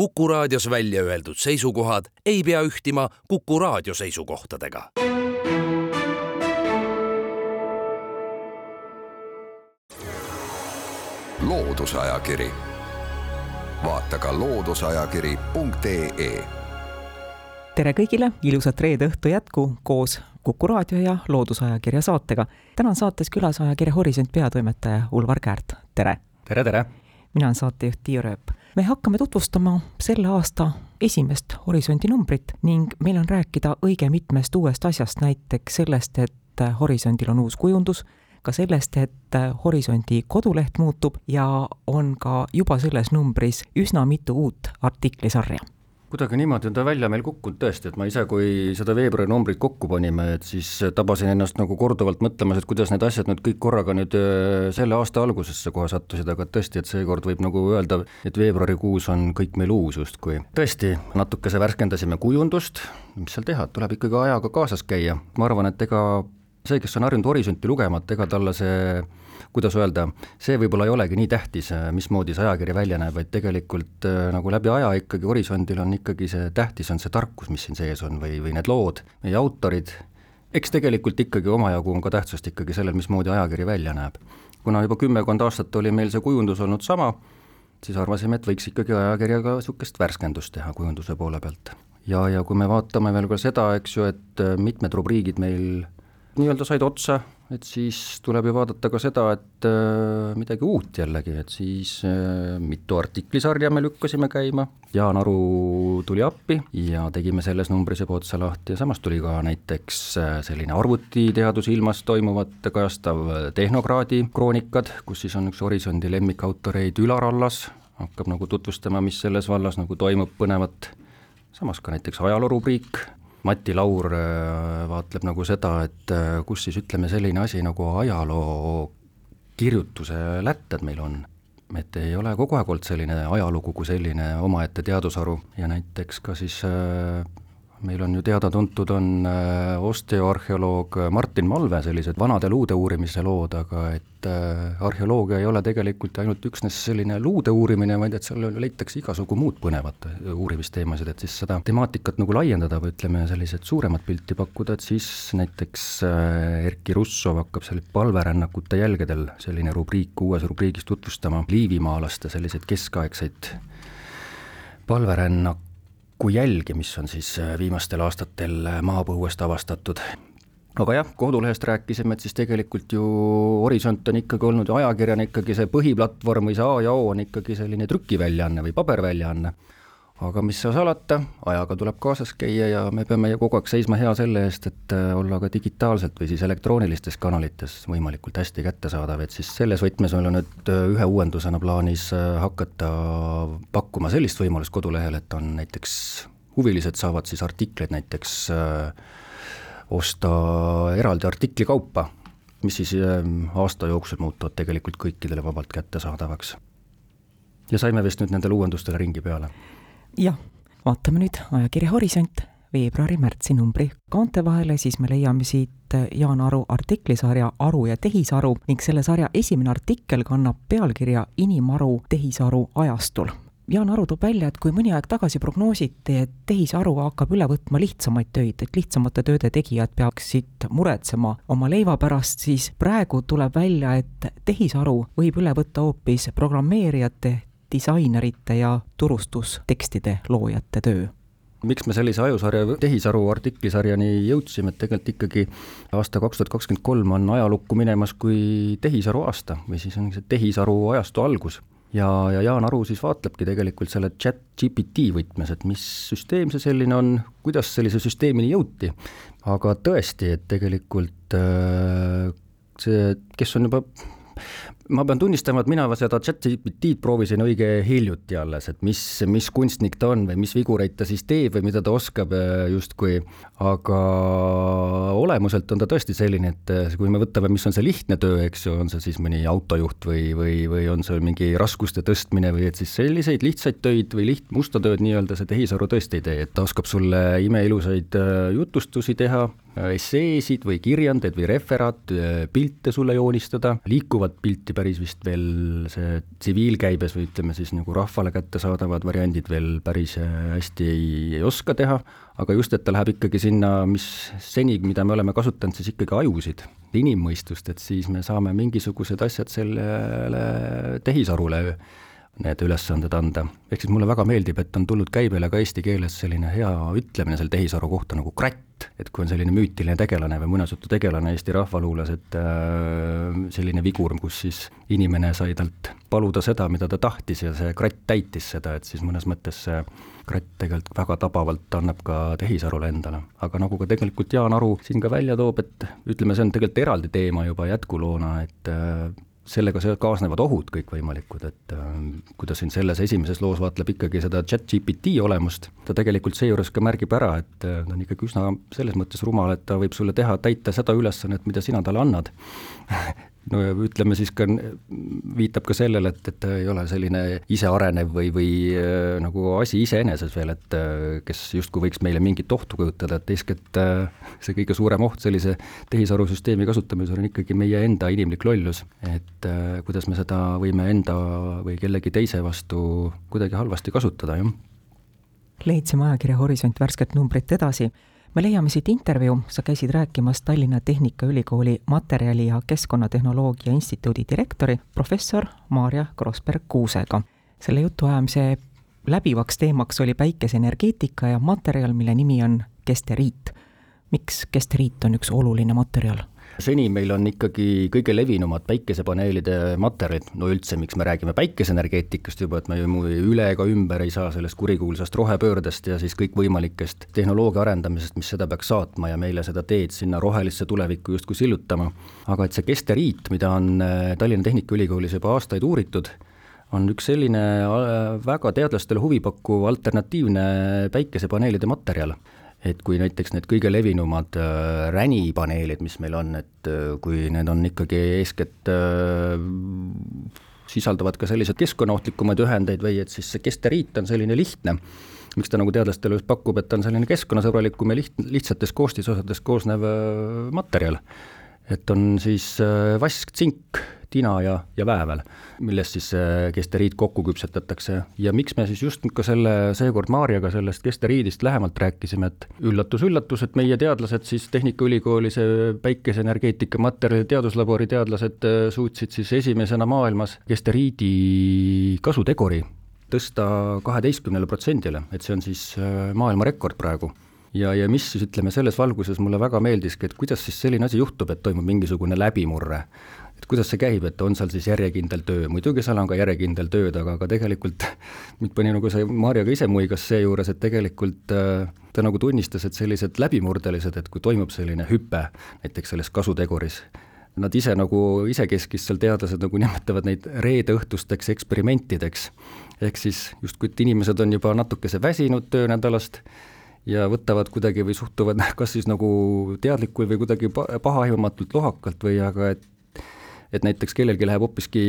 Kuku raadios välja öeldud seisukohad ei pea ühtima Kuku raadio seisukohtadega. loodusajakiri, vaata ka looduseajakiri.ee tere kõigile, ilusat reede õhtu jätku koos Kuku raadio ja Loodusajakirja saatega. täna on saates külas ajakirja Horisont peatoimetaja Ulvar Käärt, tere! tere, tere! mina olen saatejuht Tiia Rööp. Me hakkame tutvustama selle aasta esimest Horisondi numbrit ning meil on rääkida õige mitmest uuest asjast, näiteks sellest, et Horisondil on uus kujundus, ka sellest, et Horisondi koduleht muutub ja on ka juba selles numbris üsna mitu uut artiklisarja kuidagi niimoodi on ta välja meil kukkunud tõesti, et ma ise, kui seda veebruari numbrit kokku panime, et siis tabasin ennast nagu korduvalt mõtlemas, et kuidas need asjad nüüd kõik korraga nüüd äh, selle aasta algusesse kohe sattusid, aga tõesti, et seekord võib nagu öelda, et veebruarikuus on kõik meil uus justkui. tõesti, natukese värskendasime kujundust, mis seal teha, tuleb ikkagi ajaga kaasas käia, ma arvan, et ega see, kes on harjunud Horisonti lugema, et ega talle see kuidas öelda, see võib-olla ei olegi nii tähtis, äh, mismoodi see ajakiri välja näeb, vaid tegelikult äh, nagu läbi aja ikkagi Horisondil on ikkagi see tähtis, on see tarkus, mis siin sees on või, või need lood, meie autorid, eks tegelikult ikkagi omajagu on ka tähtsust ikkagi sellel, mismoodi ajakiri välja näeb. kuna juba kümmekond aastat oli meil see kujundus olnud sama, siis arvasime, et võiks ikkagi ajakirjaga niisugust värskendust teha kujunduse poole pealt. ja, ja kui me vaatame veel ka seda, eks ju, et äh, mitmed rubriigid meil nii-öelda said otsa, et siis tuleb ju vaadata ka seda, et äh, midagi uut jällegi, et siis äh, mitu artiklisarja me lükkasime käima, Jaan Aru tuli appi ja tegime selles numbris juba otsa lahti ja samas tuli ka näiteks äh, selline arvutiteaduse ilmas toimuvat kajastav tehnokraadi kroonikad, kus siis on üks Horisondi lemmikautoreid Ülar Allas, hakkab nagu tutvustama, mis selles vallas nagu toimub põnevat, samas ka näiteks ajaloorubriik, Mati Laur äh, vaatleb nagu seda, et äh, kus siis ütleme, selline asi nagu ajaloo kirjutuse lätted meil on. et ei ole kogu aeg olnud selline ajalugu kui selline omaette teadusharu ja näiteks ka siis äh, meil on ju teada-tuntud, on äh, osteoarheoloog Martin Malve sellised vanade luude uurimise lood, aga et äh, arheoloogia ei ole tegelikult ainult üksnes selline luude uurimine, vaid et seal leitakse igasugu muud põnevat äh, uurimisteemasid, et siis seda temaatikat nagu laiendada või ütleme, selliset suuremat pilti pakkuda, et siis näiteks Erkki Russov hakkab seal palverännakute jälgedel selline rubriik, uues rubriigis tutvustama liivimaalaste selliseid keskaegseid palverännak-, kui jälgi, mis on siis äh, viimastel aastatel äh, maapõuest avastatud. aga jah, kodulehest rääkisime, et siis tegelikult ju Horisont on ikkagi olnud ajakirjana ikkagi see põhiplatvorm või see A ja O on ikkagi selline trükiväljaanne või paberväljaanne aga mis seal salata, ajaga tuleb kaasas käia ja me peame kogu aeg seisma hea selle eest, et äh, olla ka digitaalselt või siis elektroonilistes kanalites võimalikult hästi kättesaadav, et siis selles võtmes meil on nüüd äh, ühe uuendusena plaanis äh, hakata pakkuma sellist võimalust kodulehel, et on näiteks huvilised saavad siis artikleid näiteks osta eraldi artikli kaupa, mis siis aasta jooksul muutuvad tegelikult kõikidele vabalt kättesaadavaks. ja saime vist nüüd nendele uuendustele ringi peale jah, vaatame nüüd ajakirja Horisont veebruari-märtsi numbri kaante vahele, siis me leiame siit Jaan Aru artiklisarja Aru ja tehisaru ning selle sarja esimene artikkel kannab pealkirja Inimaru tehisaru ajastul. Jaan Aru toob välja, et kui mõni aeg tagasi prognoositi, et tehisaru hakkab üle võtma lihtsamaid töid, et lihtsamate tööde tegijad peaksid muretsema oma leiva pärast, siis praegu tuleb välja, et tehisaru võib üle võtta hoopis programmeerijate, disainerite ja turustustekstide loojate töö miks me sellise ajusarja, tehisaru artiklisarjani jõudsime, et tegelikult ikkagi aasta kaks tuhat kakskümmend kolm on ajalukku minemas kui tehisaru aasta või siis on see tehisaru ajastu algus. ja, ja Jaan Aru siis vaatlebki tegelikult selle chat GPT võtmes, et mis süsteem see selline on, kuidas sellise süsteemini jõuti, aga tõesti, et tegelikult äh, see, kes on juba ma pean tunnistama, et mina seda chat-GPT-d proovisin õige hiljuti alles, et mis, mis kunstnik ta on või mis vigureid ta siis teeb või mida ta oskab äh, justkui, aga olemuselt on ta tõesti selline, et äh, kui me võtame, mis on see lihtne töö, eks ju, on see siis mõni autojuht või, või, või on see mingi raskuste tõstmine või et siis selliseid lihtsaid töid või liht-, musta tööd nii-öelda see tehisaru tõesti ei tee, et ta oskab sulle imeilusaid äh, jutustusi teha, esseesid või kirjandeid või referaat, pilte sulle joonistada, liikuvat pilti päris vist veel see tsiviilkäibes või ütleme siis nagu rahvale kättesaadavad variandid veel päris hästi ei, ei oska teha, aga just, et ta läheb ikkagi sinna, mis seni, mida me oleme kasutanud, siis ikkagi ajusid, inimmõistust, et siis me saame mingisugused asjad sellele tehisarule need ülesanded anda. ehk siis mulle väga meeldib, et on tulnud käibele ka eesti keeles selline hea ütlemine selle tehisaru kohta nagu kratt, et kui on selline müütiline tegelane või muinasjutu tegelane Eesti rahvaluules, et äh, selline vigur, kus siis inimene sai talt paluda seda, mida ta tahtis ja see kratt täitis seda, et siis mõnes mõttes see kratt tegelikult väga tabavalt annab ka tehisarule endale. aga nagu ka tegelikult Jaan Aru siin ka välja toob, et ütleme, see on tegelikult eraldi teema juba jätkuloona, et äh, sellega kaasnevad ohud kõikvõimalikud, et äh, kui ta siin selles esimeses loos vaatleb ikkagi seda chat-GPT olemust, ta tegelikult seejuures ka märgib ära, et äh, ta on ikkagi üsna selles mõttes rumal, et ta võib sulle teha, täita seda ülesannet, mida sina talle annad no ja ütleme siis ka, viitab ka sellele, et, et ta ei ole selline isearenev või, või äh, nagu asi iseeneses veel, et äh, kes justkui võiks meile mingit ohtu kujutada, et eeskätt äh, see kõige suurem oht sellise tehisarusüsteemi kasutamisel on ikkagi meie enda inimlik lollus. et kuidas me seda võime enda või kellegi teise vastu kuidagi halvasti kasutada, jah. leidsime ajakirja Horisont värsket numbrit edasi me leiame siit intervjuu, sa käisid rääkimas Tallinna Tehnikaülikooli Materjali- ja Keskkonnatehnoloogia Instituudi direktori professor Maarja Krossberg-Kuusega. selle jutuajamise läbivaks teemaks oli päikeseenergeetika ja materjal, mille nimi on kesteriit. miks kesteriit on üks oluline materjal? Seni meil on ikkagi kõige levinumad päikesepaneelide materjalid, no üldse, miks me räägime päikeseenergeetikast juba, et me ju üle ega ümber ei saa sellest kurikuulsast rohepöördest ja siis kõikvõimalikest tehnoloogia arendamisest, mis seda peaks saatma ja meile seda teed sinna rohelisse tulevikku justkui sillutama. aga et see kesteriit, mida on äh, Tallinna Tehnikaülikoolis juba aastaid uuritud, on üks selline äh, väga teadlastele huvipakkuv alternatiivne päikesepaneelide materjal et kui näiteks need kõige levinumad äh, ränipaneelid, mis meil on, et äh, kui need on ikkagi eeskätt äh, sisaldavad ka selliseid keskkonnahtlikumaid ühendeid või et siis see kesteriit on selline lihtne, miks ta nagu teadlastele just pakub, et ta on selline keskkonnasõbralikum ja liht-, lihtsatest koostisosadest koosnev materjal. et on siis vask, tsink, tina ja, ja väävel, millest siis kesteriit kokku küpsetatakse. Ja miks me siis just ka selle, seekord Maarjaga sellest kesteriidist lähemalt rääkisime, et üllatus-üllatus, et meie teadlased siis Tehnikaülikooli see päikeseenergeetika materjali teaduslabori teadlased äh, suutsid siis esimesena maailmas kesteriidi kasuteguri tõsta kaheteistkümnele protsendile, et see on siis äh, maailmarekord praegu. Ja, ja mis siis ütleme, selles valguses mulle väga meeldiski, et kuidas siis selline asi juhtub, et toimub mingisugune läbimurre et kuidas see käib, et on seal siis järjekindel töö, muidugi seal on ka järjekindel tööd, aga, aga tegelikult mind pani nagu see, Maarja ka ise muigas seejuures, et tegelikult äh, ta nagu tunnistas, et sellised läbimurdelised, et kui toimub selline hüpe näiteks selles kasuteguris, nad ise nagu isekeskis seal teadlased nagu nimetavad neid reedeõhtusteks eksperimentideks. ehk siis justkui, et inimesed on juba natukese väsinud töönädalast ja võtavad kuidagi või suhtuvad kas siis nagu teadlikul või kuidagi pahaaimamatult lohakalt või aga et et näiteks kellelgi läheb hoopiski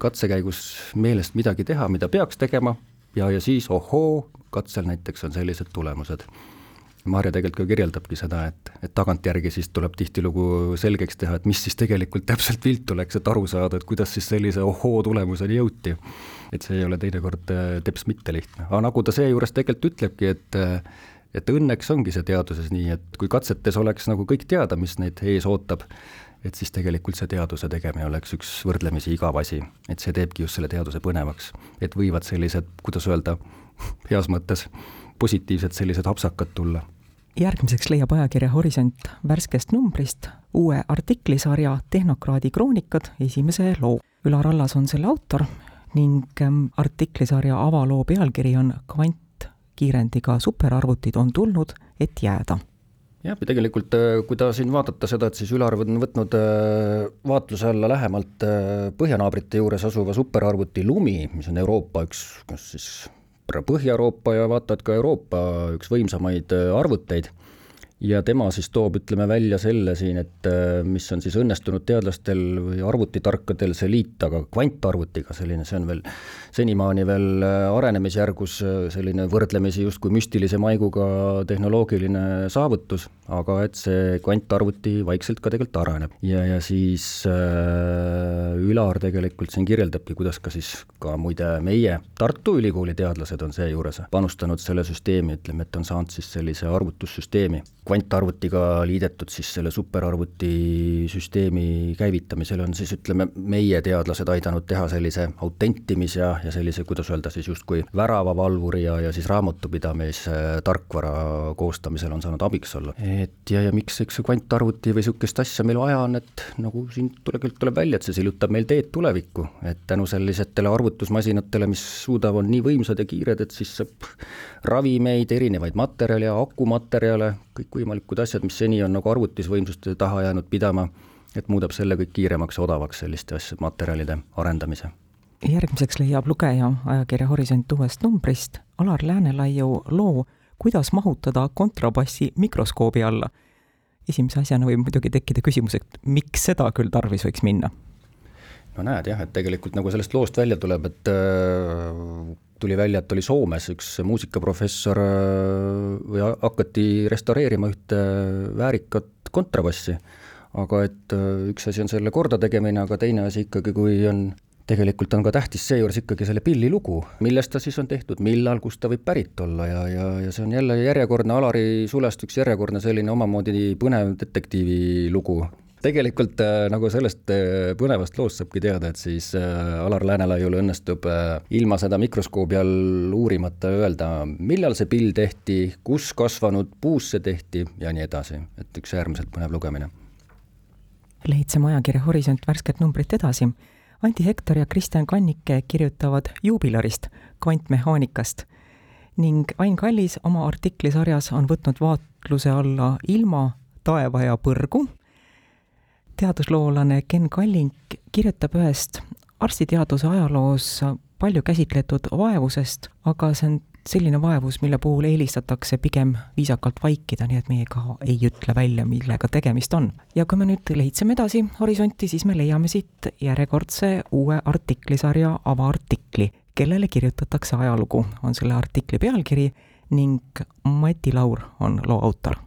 katse käigus meelest midagi teha, mida peaks tegema, ja, ja siis ohoo, katsel näiteks on sellised tulemused. Maarja tegelikult ka kirjeldabki seda, et, et tagantjärgi siis tuleb tihtilugu selgeks teha, et mis siis tegelikult täpselt viltu läks, et aru saada, et kuidas siis sellise ohoo tulemuseni jõuti. et see ei ole teinekord äh, teps mitte lihtne, aga nagu ta seejuures tegelikult ütlebki, et äh, et õnneks ongi see teaduses nii, et kui katsetes oleks nagu kõik teada, mis neid ees ootab, et siis tegelikult see teaduse tegemine oleks üks võrdlemisi igav asi, et see teebki just selle teaduse põnevaks. et võivad sellised, kuidas öelda, heas mõttes positiivsed sellised hapsakad tulla. järgmiseks leiab ajakirja Horisont värskest numbrist uue artiklisarja Tehnokraadi kroonikad esimese loo. Ülar Allas on selle autor ning ähm, artiklisarja avaloo pealkiri on Kvantkiirendiga superarvutid on tulnud, et jääda jah, ja tegelikult äh, kui ta siin vaadata seda, et siis Ülar on võtnud äh, vaatluse alla lähemalt äh, põhjanaabrite juures asuva superarvuti Lumi, mis on Euroopa üks, kas siis Põhja-Euroopa ja vaata et ka Euroopa üks võimsamaid arvuteid, ja tema siis toob, ütleme välja selle siin, et äh, mis on siis õnnestunud teadlastel või arvutitarkadel see liita ka kvantarvutiga, selline, see on veel senimaani veel äh, arenemisjärgus äh, selline võrdlemisi justkui müstilise maiguga tehnoloogiline saavutus, aga et see kvantarvuti vaikselt ka tegelikult areneb. ja, ja siis äh, Ülar tegelikult siin kirjeldabki, kuidas ka siis ka muide meie Tartu Ülikooli teadlased on seejuures panustanud selle süsteemi, ütleme, et on saanud siis sellise arvutussüsteemi kvantarvutiga liidetud siis selle superarvuti süsteemi käivitamisel on siis ütleme, meie teadlased aidanud teha sellise autentimis- ja, ja sellise, kuidas öelda siis justkui väravavalvuri ja, ja siis raamatupidamise tarkvara koostamisel on saanud abiks olla. et ja, ja miks, eks see kvantarvuti või niisugust asja meil vaja on, et nagu siin tuleb, tuleb välja, et see sillutab meil teed tulevikku, et tänu sellisetele arvutusmasinatele, mis suudavad nii võimsad ja kiired, et siis saab ravimeid, erinevaid materjale, akumaterjale, kõikvõimalikud asjad, mis seni on nagu arvutisvõimsuste taha jäänud pidama, et muudab selle kõik kiiremaks ja odavaks, selliste asjade, materjalide arendamise. järgmiseks leiab lugeja ajakirja Horisont uuest numbrist Alar Läänelaiu loo Kuidas mahutada kontrabassi mikroskoobi alla. esimese asjana võib muidugi tekkida küsimus, et miks seda küll tarvis võiks minna? no näed jah, et tegelikult nagu sellest loost välja tuleb, et äh, tuli välja, et oli Soomes üks muusikaprofessor äh, või hakati restaureerima ühte väärikat kontrabassi, aga et äh, üks asi on selle kordategemine, aga teine asi ikkagi, kui on tegelikult on ka tähtis seejuures ikkagi selle pilli lugu, millest ta siis on tehtud, millal, kust ta võib pärit olla? Ja, ja, ja see on jälle järjekordne Alari Sulest üks järjekordne selline omamoodi põnev detektiivi lugu, tegelikult äh, nagu sellest äh, põnevast loost saabki teada, et siis äh, Alar Läänelaiul õnnestub ilma seda mikroskoobi all uurimata öelda, millal see pill tehti, kus kasvanud puus see tehti ja nii edasi, et üks äärmiselt põnev lugemine. leidsime ajakirja Horisont värsket numbrit edasi. Anti Hektor ja Kristjan Kannike kirjutavad juubilarist, kvantmehaanikast ning Ain Kallis oma artiklisarjas on võtnud vaatluse alla ilma, taeva ja põrgu teadusloolane Ken Kalling kirjutab ühest arstiteaduse ajaloos palju käsitletud vaevusest, aga see on selline vaevus, mille puhul eelistatakse pigem viisakalt vaikida, nii et meie ka ei ütle välja, millega tegemist on. ja kui me nüüd lehitseme edasi horisonti, siis me leiame siit järjekordse uue artiklisarja avaartikli, kellele kirjutatakse ajalugu, on selle artikli pealkiri ning Mati Laur on loo autor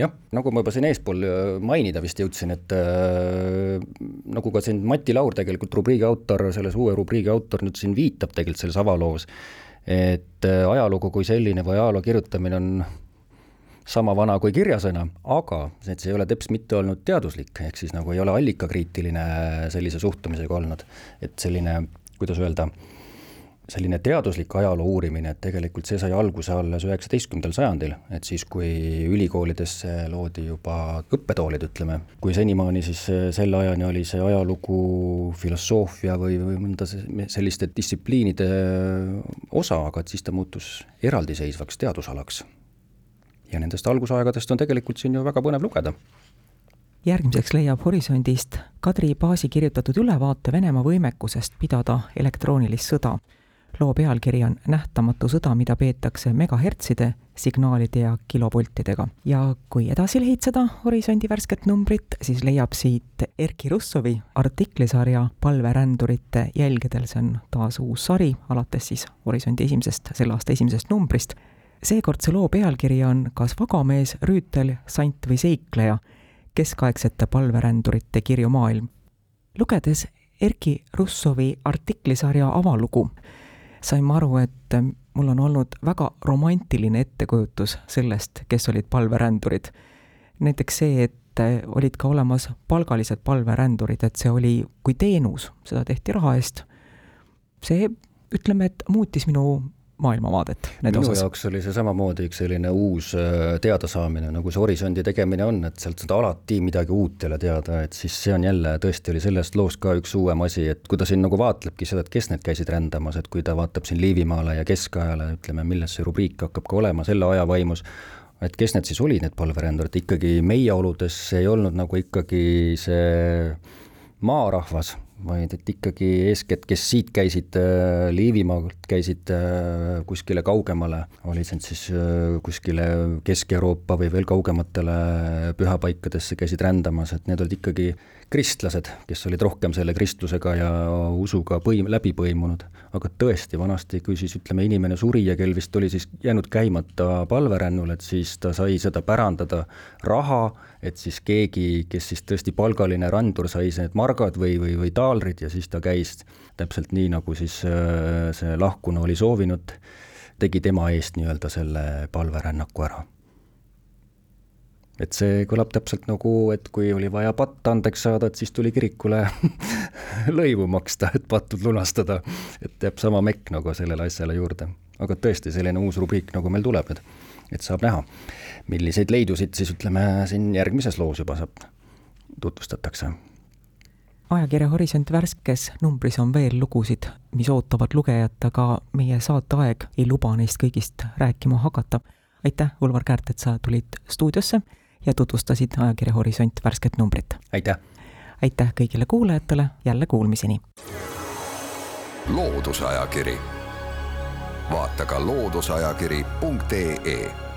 jah, nagu ma juba siin eespool äh, mainida vist jõudsin, et äh, nagu ka siin Mati Laur tegelikult rubriigi autor, selles uue rubriigi autor nüüd siin viitab tegelikult selles avaloos, et äh, ajalugu kui selline või ajaloo kirjutamine on sama vana kui kirjasõna, aga et see ei ole teps mitte olnud teaduslik, ehk siis nagu ei ole allikakriitiline sellise suhtumisega olnud, et selline, kuidas öelda äh,, selline teaduslik ajaloo uurimine, et tegelikult see sai alguse alles üheksateistkümnendal sajandil, et siis, kui ülikoolidesse loodi juba õppetoolid, ütleme, kui senimaani siis selle ajani oli see ajalugu filosoofia või, või mõnda selliste distsipliinide osa, aga et siis ta muutus eraldiseisvaks teadusalaks. ja nendest algusaegadest on tegelikult siin ju väga põnev lugeda. Järgmiseks leiab Horisondist Kadri Paasi kirjutatud ülevaate Venemaa võimekusest pidada elektroonilist sõda loo pealkiri on Nähtamatu sõda, mida peetakse megahertside signaalide ja kilovoltidega. ja kui edasi lehitseda Horisondi värsket numbrit, siis leiab siit Erki Russovi artiklisarja Palverändurite jälgedel, see on taas uus sari, alates siis Horisondi esimesest, selle aasta esimesest numbrist. seekordse loo pealkiri on Kas vagamees, rüütel, sant või seikleja? keskaegsete palverändurite kirju maailm. lugedes Erki Russovi artiklisarja avalugu, sain ma aru, et mul on olnud väga romantiline ettekujutus sellest, kes olid palverändurid. näiteks see, et olid ka olemas palgalised palverändurid, et see oli kui teenus, seda tehti raha eest. see, ütleme, et muutis minu maailmavaadet nende minu osas. jaoks oli see samamoodi üks selline uus äh, teadasaamine, nagu see horisondi tegemine on, et sealt saad alati midagi uut jälle teada, et siis see on jälle, tõesti oli sellest loost ka üks uuem asi, et kui ta siin nagu vaatlebki seda, et kes need käisid rändamas, et kui ta vaatab siin Liivimaale ja keskajale, ütleme, milles see rubriik hakkab ka olema selle aja vaimus, et kes need siis olid, need palverändurid, ikkagi meie oludes ei olnud nagu ikkagi see maarahvas vaid et ikkagi eeskätt, kes siit käisid äh, Liivimaalt, käisid äh, kuskile kaugemale, oli see nüüd siis äh, kuskile Kesk-Euroopa või veel kaugematele pühapaikadesse käisid rändamas, et need olid ikkagi kristlased, kes olid rohkem selle kristlusega ja usuga põim-, läbi põimunud. aga tõesti, vanasti, kui siis ütleme, inimene suri ja kel vist oli siis jäänud käimata palverännul, et siis ta sai seda pärandada raha, et siis keegi, kes siis tõesti palgaline randur, sai need margad või, või, või taalrid ja siis ta käis täpselt nii, nagu siis äh, see lahkunu oli soovinud, tegi tema eest nii-öelda selle palverännaku ära et see kõlab täpselt nagu, et kui oli vaja patt andeks saada, et siis tuli kirikule lõivu maksta, et pattud lunastada. et jääb sama mekk nagu sellele asjale juurde. aga tõesti, selline uus rubriik nagu meil tuleb nüüd, et saab näha, milliseid leidusid siis ütleme, siin järgmises loos juba saab, tutvustatakse ajakirja Horisont värskes numbris on veel lugusid, mis ootavad lugejat, aga meie saateaeg ei luba neist kõigist rääkima hakata. aitäh, Ulvar Käärt, et sa tulid stuudiosse ja tutvustasid ajakirja Horisont värsket numbrit. aitäh! aitäh kõigile kuulajatele, jälle kuulmiseni! loodusajakiri, vaata ka looduseajakiri.ee